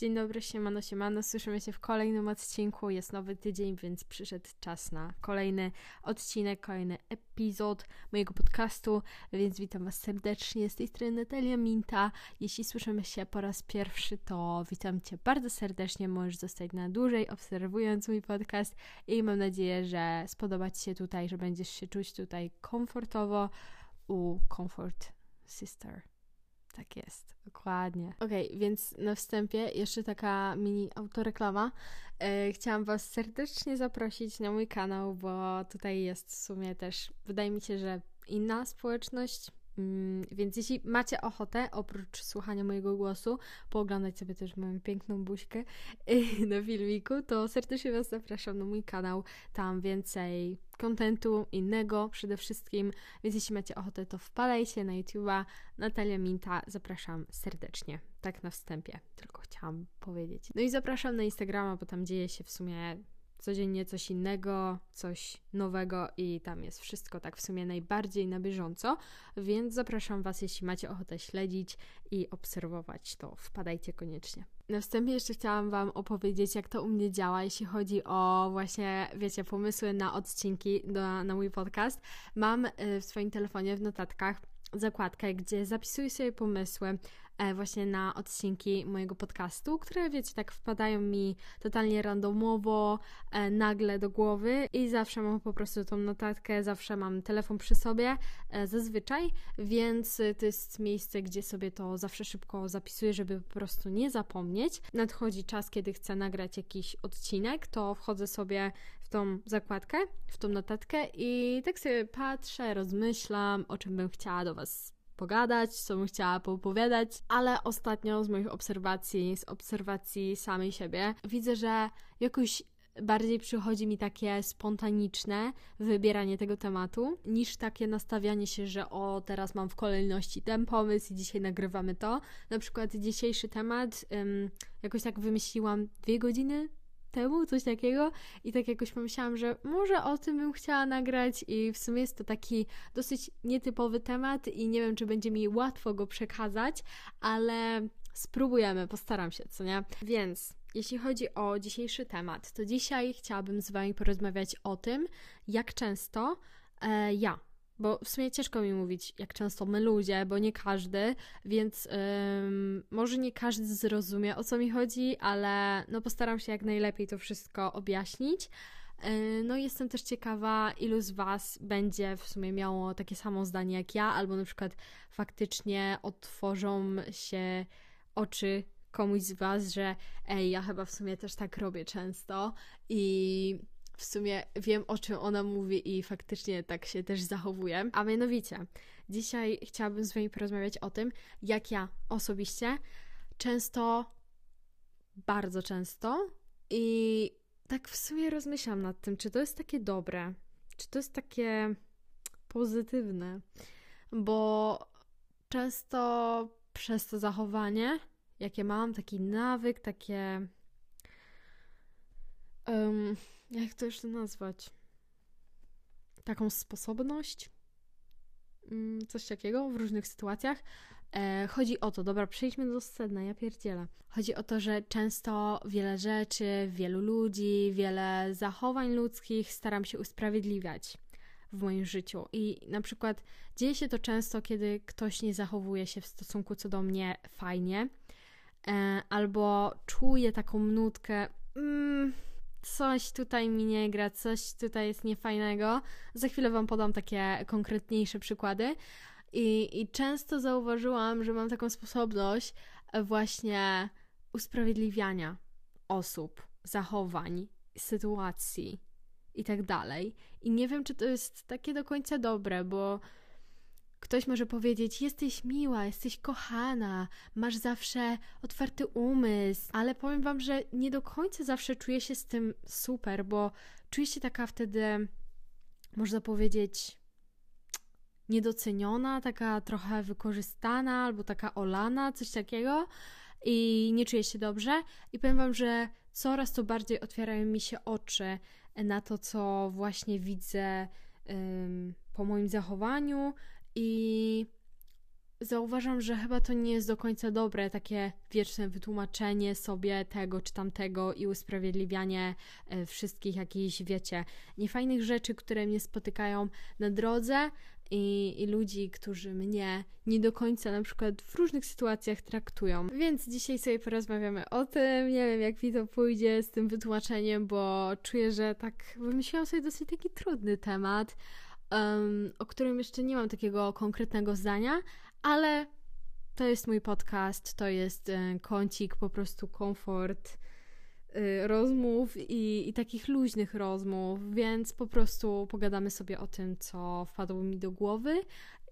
Dzień dobry, siemano, siemano. Słyszymy się w kolejnym odcinku. Jest nowy tydzień, więc przyszedł czas na kolejny odcinek, kolejny epizod mojego podcastu, więc witam Was serdecznie. Z tej strony Natalia Minta. Jeśli słyszymy się po raz pierwszy, to witam Cię bardzo serdecznie. Możesz zostać na dłużej, obserwując mój podcast i mam nadzieję, że spodoba Ci się tutaj, że będziesz się czuć tutaj komfortowo u Comfort Sister. Tak jest, dokładnie. Okay, więc na wstępie jeszcze taka mini autoreklama. E, chciałam Was serdecznie zaprosić na mój kanał, bo tutaj jest w sumie też, wydaje mi się, że inna społeczność, więc jeśli macie ochotę, oprócz słuchania mojego głosu, pooglądać sobie też moją piękną buźkę na filmiku, to serdecznie Was zapraszam na mój kanał. Tam więcej kontentu innego przede wszystkim, więc jeśli macie ochotę, to wpadajcie na YouTube'a. Natalia Minta, zapraszam serdecznie. Tak na wstępie, tylko chciałam powiedzieć. No i zapraszam na Instagrama, bo tam dzieje się w sumie codziennie coś innego, coś nowego i tam jest wszystko tak w sumie najbardziej na bieżąco, więc zapraszam Was, jeśli macie ochotę śledzić i obserwować, to wpadajcie koniecznie. Na wstępie jeszcze chciałam Wam opowiedzieć, jak to u mnie działa, jeśli chodzi o właśnie, wiecie, pomysły na odcinki do, na mój podcast. Mam y, w swoim telefonie w notatkach zakładkę, gdzie zapisuję sobie pomysły, właśnie na odcinki mojego podcastu, które wiecie, tak wpadają mi totalnie randomowo, e, nagle do głowy i zawsze mam po prostu tą notatkę, zawsze mam telefon przy sobie, e, zazwyczaj, więc to jest miejsce, gdzie sobie to zawsze szybko zapisuję, żeby po prostu nie zapomnieć. Nadchodzi czas, kiedy chcę nagrać jakiś odcinek, to wchodzę sobie w tą zakładkę, w tą notatkę i tak sobie patrzę, rozmyślam, o czym bym chciała do Was pogadać, co bym chciała poopowiadać, ale ostatnio z moich obserwacji, z obserwacji samej siebie, widzę, że jakoś bardziej przychodzi mi takie spontaniczne wybieranie tego tematu, niż takie nastawianie się, że o, teraz mam w kolejności ten pomysł i dzisiaj nagrywamy to. Na przykład dzisiejszy temat um, jakoś tak wymyśliłam dwie godziny temu, coś takiego i tak jakoś pomyślałam, że może o tym bym chciała nagrać i w sumie jest to taki dosyć nietypowy temat i nie wiem, czy będzie mi łatwo go przekazać, ale spróbujemy, postaram się, co nie? Więc jeśli chodzi o dzisiejszy temat, to dzisiaj chciałabym z Wami porozmawiać o tym, jak często e, ja bo w sumie ciężko mi mówić, jak często my ludzie, bo nie każdy, więc ym, może nie każdy zrozumie o co mi chodzi, ale no postaram się jak najlepiej to wszystko objaśnić. Yy, no jestem też ciekawa, ilu z Was będzie w sumie miało takie samo zdanie jak ja, albo na przykład faktycznie otworzą się oczy komuś z Was, że ej, ja chyba w sumie też tak robię często i w sumie wiem, o czym ona mówi i faktycznie tak się też zachowuje. A mianowicie, dzisiaj chciałabym z Wami porozmawiać o tym, jak ja osobiście często, bardzo często i tak w sumie rozmyślam nad tym, czy to jest takie dobre, czy to jest takie pozytywne, bo często przez to zachowanie, jakie mam, taki nawyk, takie. Um, jak to jeszcze nazwać? Taką sposobność? Mm, coś takiego w różnych sytuacjach. E, chodzi o to, dobra, przejdźmy do sedna, ja pierdzielę. Chodzi o to, że często wiele rzeczy, wielu ludzi, wiele zachowań ludzkich staram się usprawiedliwiać w moim życiu. I na przykład dzieje się to często, kiedy ktoś nie zachowuje się w stosunku co do mnie fajnie, e, albo czuje taką nutkę. Mm, coś tutaj mi nie gra, coś tutaj jest niefajnego. Za chwilę Wam podam takie konkretniejsze przykłady. I, I często zauważyłam, że mam taką sposobność właśnie usprawiedliwiania osób, zachowań, sytuacji i tak dalej. I nie wiem, czy to jest takie do końca dobre, bo Ktoś może powiedzieć: Jesteś miła, jesteś kochana, masz zawsze otwarty umysł, ale powiem Wam, że nie do końca zawsze czuję się z tym super, bo czuję się taka wtedy, można powiedzieć, niedoceniona, taka trochę wykorzystana albo taka olana, coś takiego i nie czuję się dobrze. I powiem Wam, że coraz to bardziej otwierają mi się oczy na to, co właśnie widzę po moim zachowaniu, i zauważam, że chyba to nie jest do końca dobre, takie wieczne wytłumaczenie sobie tego czy tamtego i usprawiedliwianie e, wszystkich jakichś, wiecie, niefajnych rzeczy, które mnie spotykają na drodze i, i ludzi, którzy mnie nie do końca na przykład w różnych sytuacjach traktują. Więc dzisiaj sobie porozmawiamy o tym. Nie wiem, jak mi to pójdzie z tym wytłumaczeniem, bo czuję, że tak wymyśliłam sobie dosyć taki trudny temat. Um, o którym jeszcze nie mam takiego konkretnego zdania, ale to jest mój podcast, to jest e, kącik, po prostu komfort y, rozmów i, i takich luźnych rozmów, więc po prostu pogadamy sobie o tym, co wpadło mi do głowy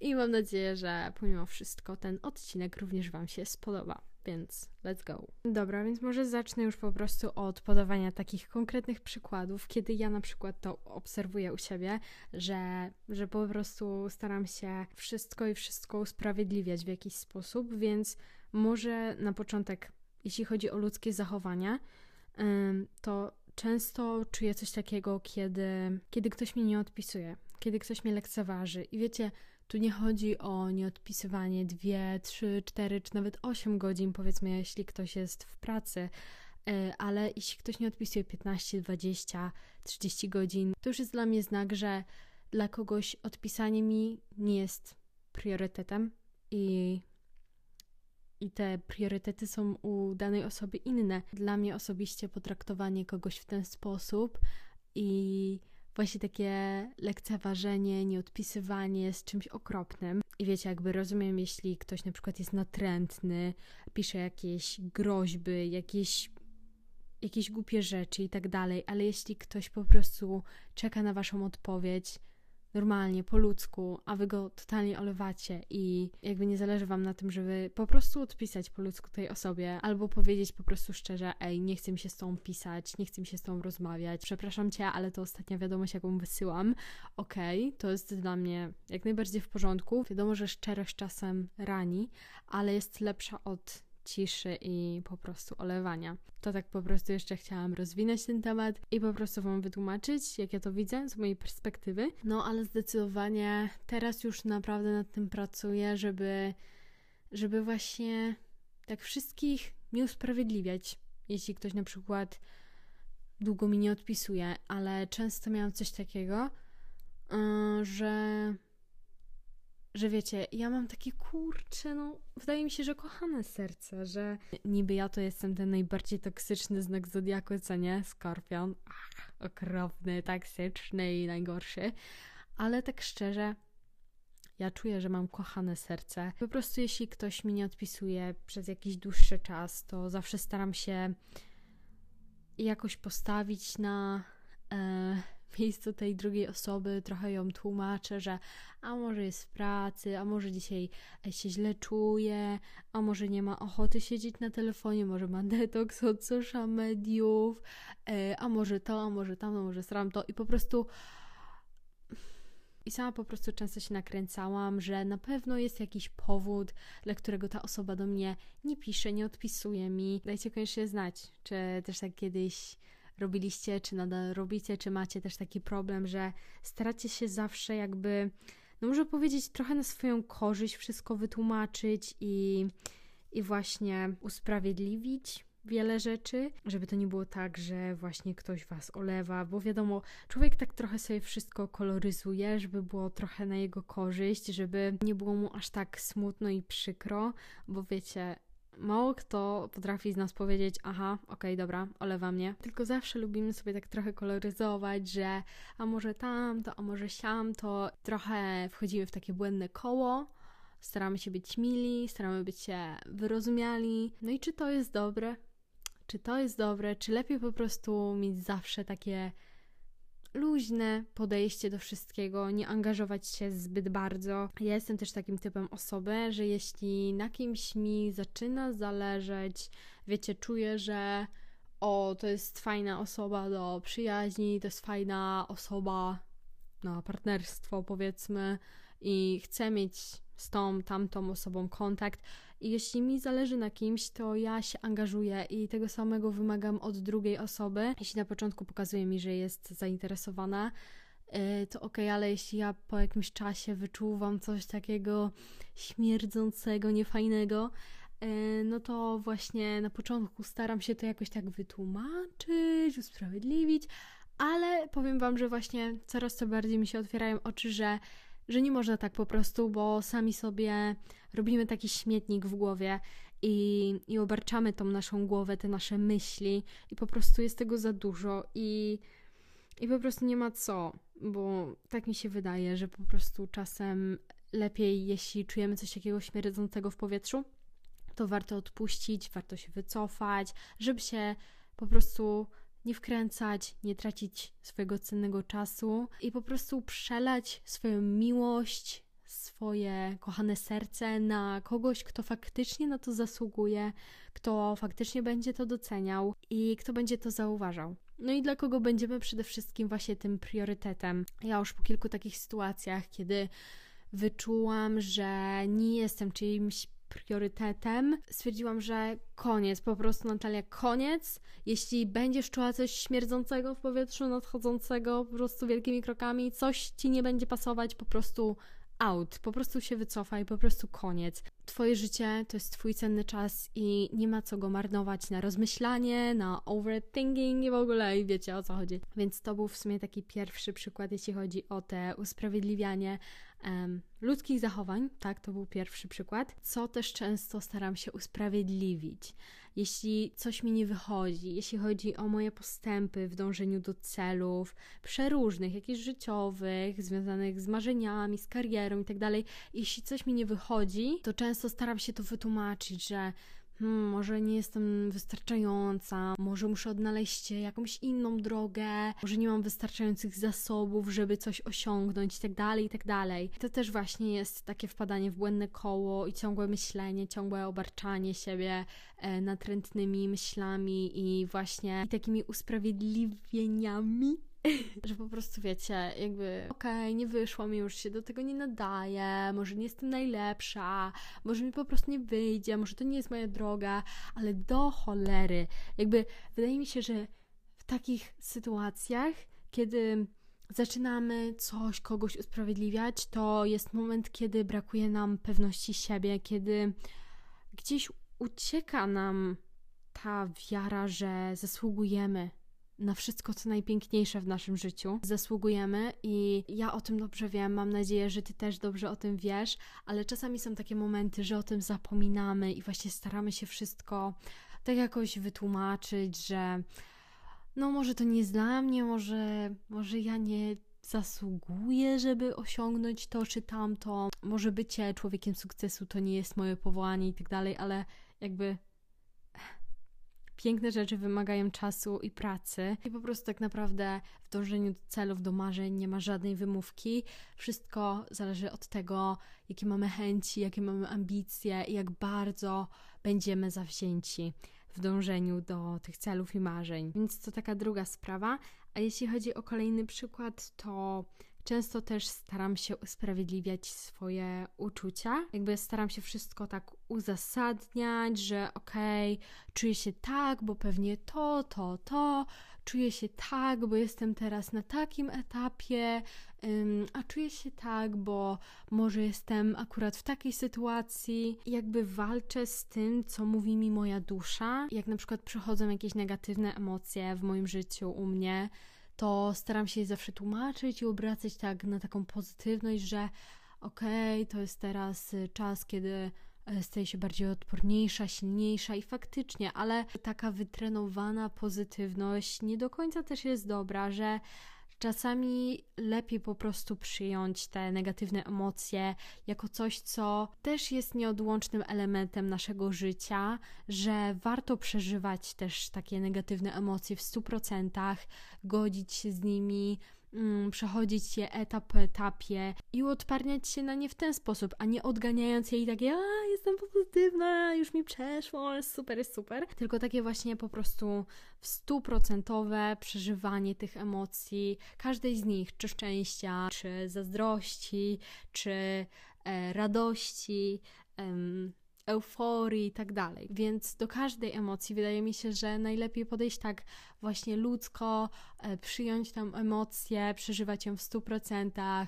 i mam nadzieję, że pomimo wszystko ten odcinek również Wam się spodoba więc let's go. Dobra, więc może zacznę już po prostu od podawania takich konkretnych przykładów, kiedy ja na przykład to obserwuję u siebie, że, że po prostu staram się wszystko i wszystko usprawiedliwiać w jakiś sposób, więc może na początek, jeśli chodzi o ludzkie zachowania, to często czuję coś takiego, kiedy, kiedy ktoś mnie nie odpisuje, kiedy ktoś mnie lekceważy. I wiecie, tu nie chodzi o nieodpisywanie 2, 3, 4 czy nawet 8 godzin, powiedzmy, jeśli ktoś jest w pracy, e, ale jeśli ktoś nie odpisuje 15, 20, 30 godzin, to już jest dla mnie znak, że dla kogoś odpisanie mi nie jest priorytetem i, i te priorytety są u danej osoby inne. Dla mnie osobiście potraktowanie kogoś w ten sposób i właśnie takie lekceważenie, nieodpisywanie jest czymś okropnym. I wiecie, jakby rozumiem, jeśli ktoś na przykład jest natrętny, pisze jakieś groźby, jakieś jakieś głupie rzeczy i tak dalej, ale jeśli ktoś po prostu czeka na waszą odpowiedź, normalnie, po ludzku, a wy go totalnie olewacie i jakby nie zależy wam na tym, żeby po prostu odpisać po ludzku tej osobie, albo powiedzieć po prostu szczerze, ej, nie chcę mi się z tą pisać, nie chcę mi się z tą rozmawiać, przepraszam cię, ale to ostatnia wiadomość, jaką wysyłam, okej, okay, to jest dla mnie jak najbardziej w porządku. Wiadomo, że szczerość czasem rani, ale jest lepsza od ciszy i po prostu olewania. To tak po prostu jeszcze chciałam rozwinąć ten temat i po prostu Wam wytłumaczyć, jak ja to widzę z mojej perspektywy. No ale zdecydowanie teraz już naprawdę nad tym pracuję, żeby, żeby właśnie tak wszystkich nie usprawiedliwiać. Jeśli ktoś na przykład długo mi nie odpisuje, ale często miałam coś takiego, yy, że że wiecie, ja mam takie kurcze, no wydaje mi się, że kochane serce, że niby ja to jestem ten najbardziej toksyczny znak zodiaku, co nie? Skorpion, ach, okropny, toksyczny i najgorszy, ale tak szczerze, ja czuję, że mam kochane serce. Po prostu jeśli ktoś mi nie odpisuje przez jakiś dłuższy czas, to zawsze staram się jakoś postawić na... E, miejscu tej drugiej osoby, trochę ją tłumaczę, że a może jest w pracy, a może dzisiaj się źle czuje, a może nie ma ochoty siedzieć na telefonie, może ma detoks od social mediów, e, a może to, a może tam, a może sram to i po prostu i sama po prostu często się nakręcałam, że na pewno jest jakiś powód, dla którego ta osoba do mnie nie pisze, nie odpisuje mi. Dajcie koniecznie znać, czy też tak kiedyś robiliście, czy nadal robicie, czy macie też taki problem, że staracie się zawsze jakby, no może powiedzieć, trochę na swoją korzyść wszystko wytłumaczyć i, i właśnie usprawiedliwić wiele rzeczy, żeby to nie było tak, że właśnie ktoś was olewa, bo wiadomo, człowiek tak trochę sobie wszystko koloryzuje, żeby było trochę na jego korzyść, żeby nie było mu aż tak smutno i przykro, bo wiecie, mało kto potrafi z nas powiedzieć, aha, okej, okay, dobra, olewa mnie. Tylko zawsze lubimy sobie tak trochę koloryzować, że a może tamto, a może siamto. Trochę wchodzimy w takie błędne koło, staramy się być mili, staramy być się wyrozumiali. No i czy to jest dobre? Czy to jest dobre? Czy lepiej po prostu mieć zawsze takie luźne podejście do wszystkiego, nie angażować się zbyt bardzo. Ja jestem też takim typem osoby, że jeśli na kimś mi zaczyna zależeć, wiecie, czuję, że o, to jest fajna osoba do przyjaźni, to jest fajna osoba na partnerstwo, powiedzmy, i chcę mieć z tą, tamtą osobą kontakt, i jeśli mi zależy na kimś, to ja się angażuję i tego samego wymagam od drugiej osoby. Jeśli na początku pokazuje mi, że jest zainteresowana, y, to ok, ale jeśli ja po jakimś czasie wyczuwam coś takiego śmierdzącego, niefajnego, y, no to właśnie na początku staram się to jakoś tak wytłumaczyć, usprawiedliwić, ale powiem Wam, że właśnie coraz to bardziej mi się otwierają oczy, że, że nie można tak po prostu, bo sami sobie robimy taki śmietnik w głowie i, i obarczamy tą naszą głowę, te nasze myśli i po prostu jest tego za dużo i, i po prostu nie ma co, bo tak mi się wydaje, że po prostu czasem lepiej, jeśli czujemy coś takiego śmierdzącego w powietrzu, to warto odpuścić, warto się wycofać, żeby się po prostu nie wkręcać, nie tracić swojego cennego czasu i po prostu przelać swoją miłość, swoje kochane serce na kogoś, kto faktycznie na to zasługuje, kto faktycznie będzie to doceniał i kto będzie to zauważał. No i dla kogo będziemy przede wszystkim właśnie tym priorytetem. Ja już po kilku takich sytuacjach, kiedy wyczułam, że nie jestem czyimś priorytetem, stwierdziłam, że koniec, po prostu Natalia, koniec. Jeśli będziesz czuła coś śmierdzącego w powietrzu, nadchodzącego po prostu wielkimi krokami, coś ci nie będzie pasować, po prostu out, po prostu się wycofaj, po prostu koniec. Twoje życie to jest Twój cenny czas i nie ma co go marnować na rozmyślanie, na overthinking i w ogóle i wiecie o co chodzi. Więc to był w sumie taki pierwszy przykład, jeśli chodzi o te usprawiedliwianie um, ludzkich zachowań, tak, to był pierwszy przykład, co też często staram się usprawiedliwić. Jeśli coś mi nie wychodzi, jeśli chodzi o moje postępy w dążeniu do celów przeróżnych, jakichś życiowych, związanych z marzeniami, z karierą itd., tak jeśli coś mi nie wychodzi, to często staram się to wytłumaczyć, że hmm, może nie jestem wystarczająca, może muszę odnaleźć jakąś inną drogę, może nie mam wystarczających zasobów, żeby coś osiągnąć i tak dalej, i tak. To też właśnie jest takie wpadanie w błędne koło i ciągłe myślenie, ciągłe obarczanie siebie e, natrętnymi myślami i właśnie takimi usprawiedliwieniami że po prostu wiecie, jakby okej, okay, nie wyszło mi, już się do tego nie nadaje, może nie jestem najlepsza, może mi po prostu nie wyjdzie, może to nie jest moja droga, ale do cholery. Jakby wydaje mi się, że w takich sytuacjach, kiedy zaczynamy coś, kogoś usprawiedliwiać, to jest moment, kiedy brakuje nam pewności siebie, kiedy gdzieś ucieka nam ta wiara, że zasługujemy na wszystko, co najpiękniejsze w naszym życiu. Zasługujemy i ja o tym dobrze wiem. Mam nadzieję, że Ty też dobrze o tym wiesz, ale czasami są takie momenty, że o tym zapominamy i właśnie staramy się wszystko tak jakoś wytłumaczyć, że no może to nie jest dla mnie, może, może ja nie zasługuję, żeby osiągnąć to czy tamto. Może bycie człowiekiem sukcesu to nie jest moje powołanie i tak dalej, ale jakby piękne rzeczy wymagają czasu i pracy. I po prostu tak naprawdę w dążeniu do celów, do marzeń nie ma żadnej wymówki. Wszystko zależy od tego, jakie mamy chęci, jakie mamy ambicje i jak bardzo będziemy zawzięci w dążeniu do tych celów i marzeń. Więc to taka druga sprawa. A jeśli chodzi o kolejny przykład, to Często też staram się usprawiedliwiać swoje uczucia. Jakby staram się wszystko tak uzasadniać, że okej, okay, czuję się tak, bo pewnie to, to, to, czuję się tak, bo jestem teraz na takim etapie, a czuję się tak, bo może jestem akurat w takiej sytuacji. Jakby walczę z tym, co mówi mi moja dusza. Jak na przykład przychodzą jakieś negatywne emocje w moim życiu u mnie, to staram się je zawsze tłumaczyć i obracać tak na taką pozytywność, że okej, okay, to jest teraz y, czas, kiedy e, staje się bardziej odporniejsza, silniejsza i faktycznie, ale taka wytrenowana pozytywność nie do końca też jest dobra, że Czasami lepiej po prostu przyjąć te negatywne emocje jako coś, co też jest nieodłącznym elementem naszego życia, że warto przeżywać też takie negatywne emocje w 100%, godzić się z nimi, przechodzić je etap po etapie i uodparniać się na nie w ten sposób, a nie odganiając je i takie, a jestem pozytywna, już mi przeszło, super, jest super. Tylko takie właśnie po prostu stuprocentowe przeżywanie tych emocji, każdej z nich, czy szczęścia, czy zazdrości, czy e, radości, euforii i tak dalej. Więc do każdej emocji wydaje mi się, że najlepiej podejść tak właśnie ludzko, e, przyjąć tam emocje, przeżywać ją w 100%,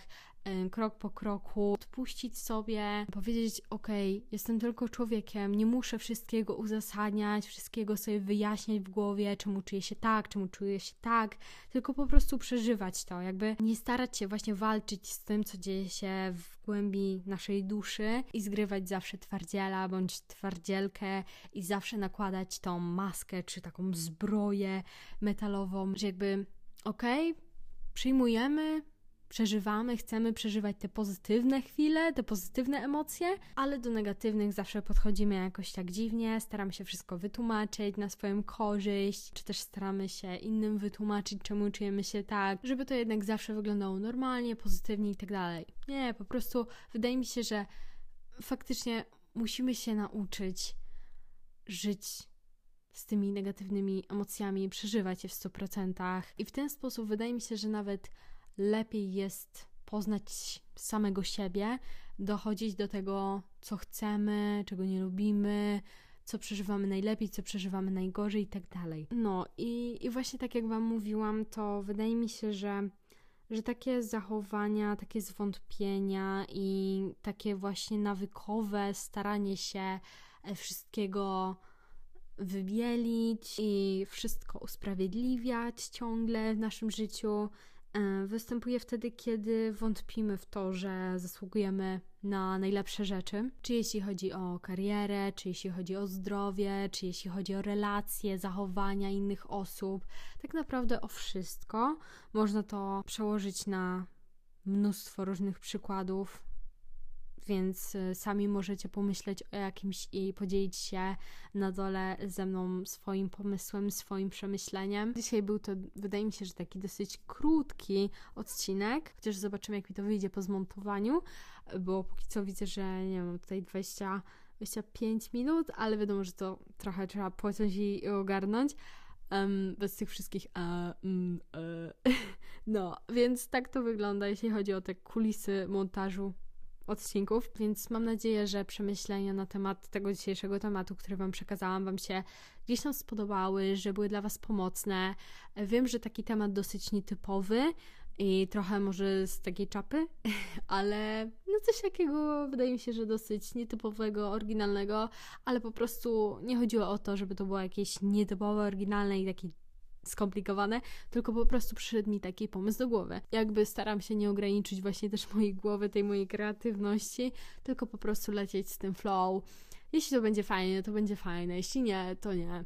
krok po kroku, odpuścić sobie, powiedzieć: OK, jestem tylko człowiekiem, nie muszę wszystkiego uzasadniać, wszystkiego sobie wyjaśniać w głowie, czemu czuję się tak, czemu czuję się tak, tylko po prostu przeżywać to, jakby nie starać się właśnie walczyć z tym, co dzieje się w głębi naszej duszy i zgrywać zawsze twardziela bądź twardzielkę i zawsze nakładać tą maskę czy taką zbroję metalową, że jakby okej, okay, przyjmujemy, przeżywamy, chcemy przeżywać te pozytywne chwile, te pozytywne emocje, ale do negatywnych zawsze podchodzimy jakoś tak dziwnie, staramy się wszystko wytłumaczyć na swoją korzyść, czy też staramy się innym wytłumaczyć, czemu czujemy się tak, żeby to jednak zawsze wyglądało normalnie, pozytywnie i tak dalej. Nie, po prostu wydaje mi się, że faktycznie musimy się nauczyć żyć z tymi negatywnymi emocjami, przeżywać je w 100%. I w ten sposób wydaje mi się, że nawet lepiej jest poznać samego siebie, dochodzić do tego, co chcemy, czego nie lubimy, co przeżywamy najlepiej, co przeżywamy najgorzej i tak dalej. No i, i właśnie tak jak Wam mówiłam, to wydaje mi się, że, że takie zachowania, takie zwątpienia i takie właśnie nawykowe staranie się e, wszystkiego wybielić i wszystko usprawiedliwiać ciągle w naszym życiu występuje wtedy, kiedy wątpimy w to, że zasługujemy na najlepsze rzeczy. Czy jeśli chodzi o karierę, czy jeśli chodzi o zdrowie, czy jeśli chodzi o relacje, zachowania innych osób. Tak naprawdę o wszystko. Można to przełożyć na mnóstwo różnych przykładów więc y, sami możecie pomyśleć o jakimś i podzielić się na dole ze mną swoim pomysłem, swoim przemyśleniem. Dzisiaj był to, wydaje mi się, że taki dosyć krótki odcinek, chociaż zobaczymy, jak mi to wyjdzie po zmontowaniu, bo póki co widzę, że nie wiem, tutaj 20, 25 minut, ale wiadomo, że to trochę trzeba pociąć i ogarnąć. Um, bez tych wszystkich mm, uh. no, więc tak to wygląda, jeśli chodzi o te kulisy montażu odcinków, więc mam nadzieję, że przemyślenia na temat tego dzisiejszego tematu, który Wam przekazałam, Wam się gdzieś tam spodobały, że były dla Was pomocne. Wiem, że taki temat dosyć nietypowy i trochę może z takiej czapy, ale no coś takiego wydaje mi się, że dosyć nietypowego, oryginalnego, ale po prostu nie chodziło o to, żeby to było jakieś nietypowe, oryginalne i takie skomplikowane, tylko po prostu przyszedł mi taki pomysł do głowy. Jakby staram się nie ograniczyć właśnie też mojej głowy, tej mojej kreatywności, tylko po prostu lecieć z tym flow. Jeśli to będzie fajne, to będzie fajne, jeśli nie, to nie.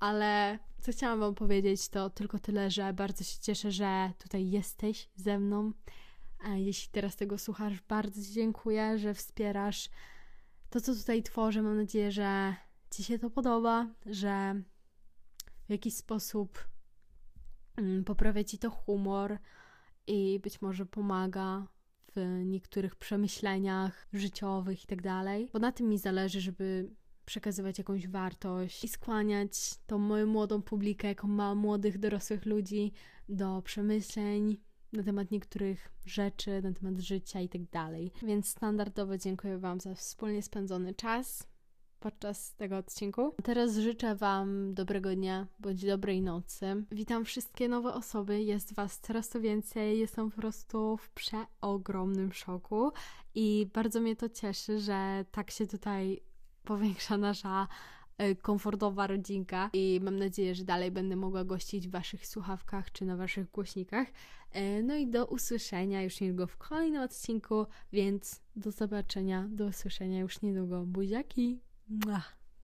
Ale co chciałam Wam powiedzieć, to tylko tyle, że bardzo się cieszę, że tutaj jesteś ze mną. Jeśli teraz tego słuchasz, bardzo Ci dziękuję, że wspierasz to, co tutaj tworzę. Mam nadzieję, że Ci się to podoba, że w jakiś sposób poprawia ci to humor i być może pomaga w niektórych przemyśleniach życiowych i tak bo na tym mi zależy, żeby przekazywać jakąś wartość i skłaniać tą moją młodą publikę, jaką ma młodych, dorosłych ludzi do przemyśleń na temat niektórych rzeczy, na temat życia i tak. Więc standardowo dziękuję Wam za wspólnie spędzony czas podczas tego odcinku. Teraz życzę Wam dobrego dnia bądź dobrej nocy. Witam wszystkie nowe osoby, jest Was coraz to więcej, jestem po prostu w przeogromnym szoku i bardzo mnie to cieszy, że tak się tutaj powiększa nasza e, komfortowa rodzinka i mam nadzieję, że dalej będę mogła gościć w Waszych słuchawkach czy na Waszych głośnikach. E, no i do usłyszenia już niedługo w kolejnym odcinku, więc do zobaczenia, do usłyszenia już niedługo. Buziaki! 嗯啊。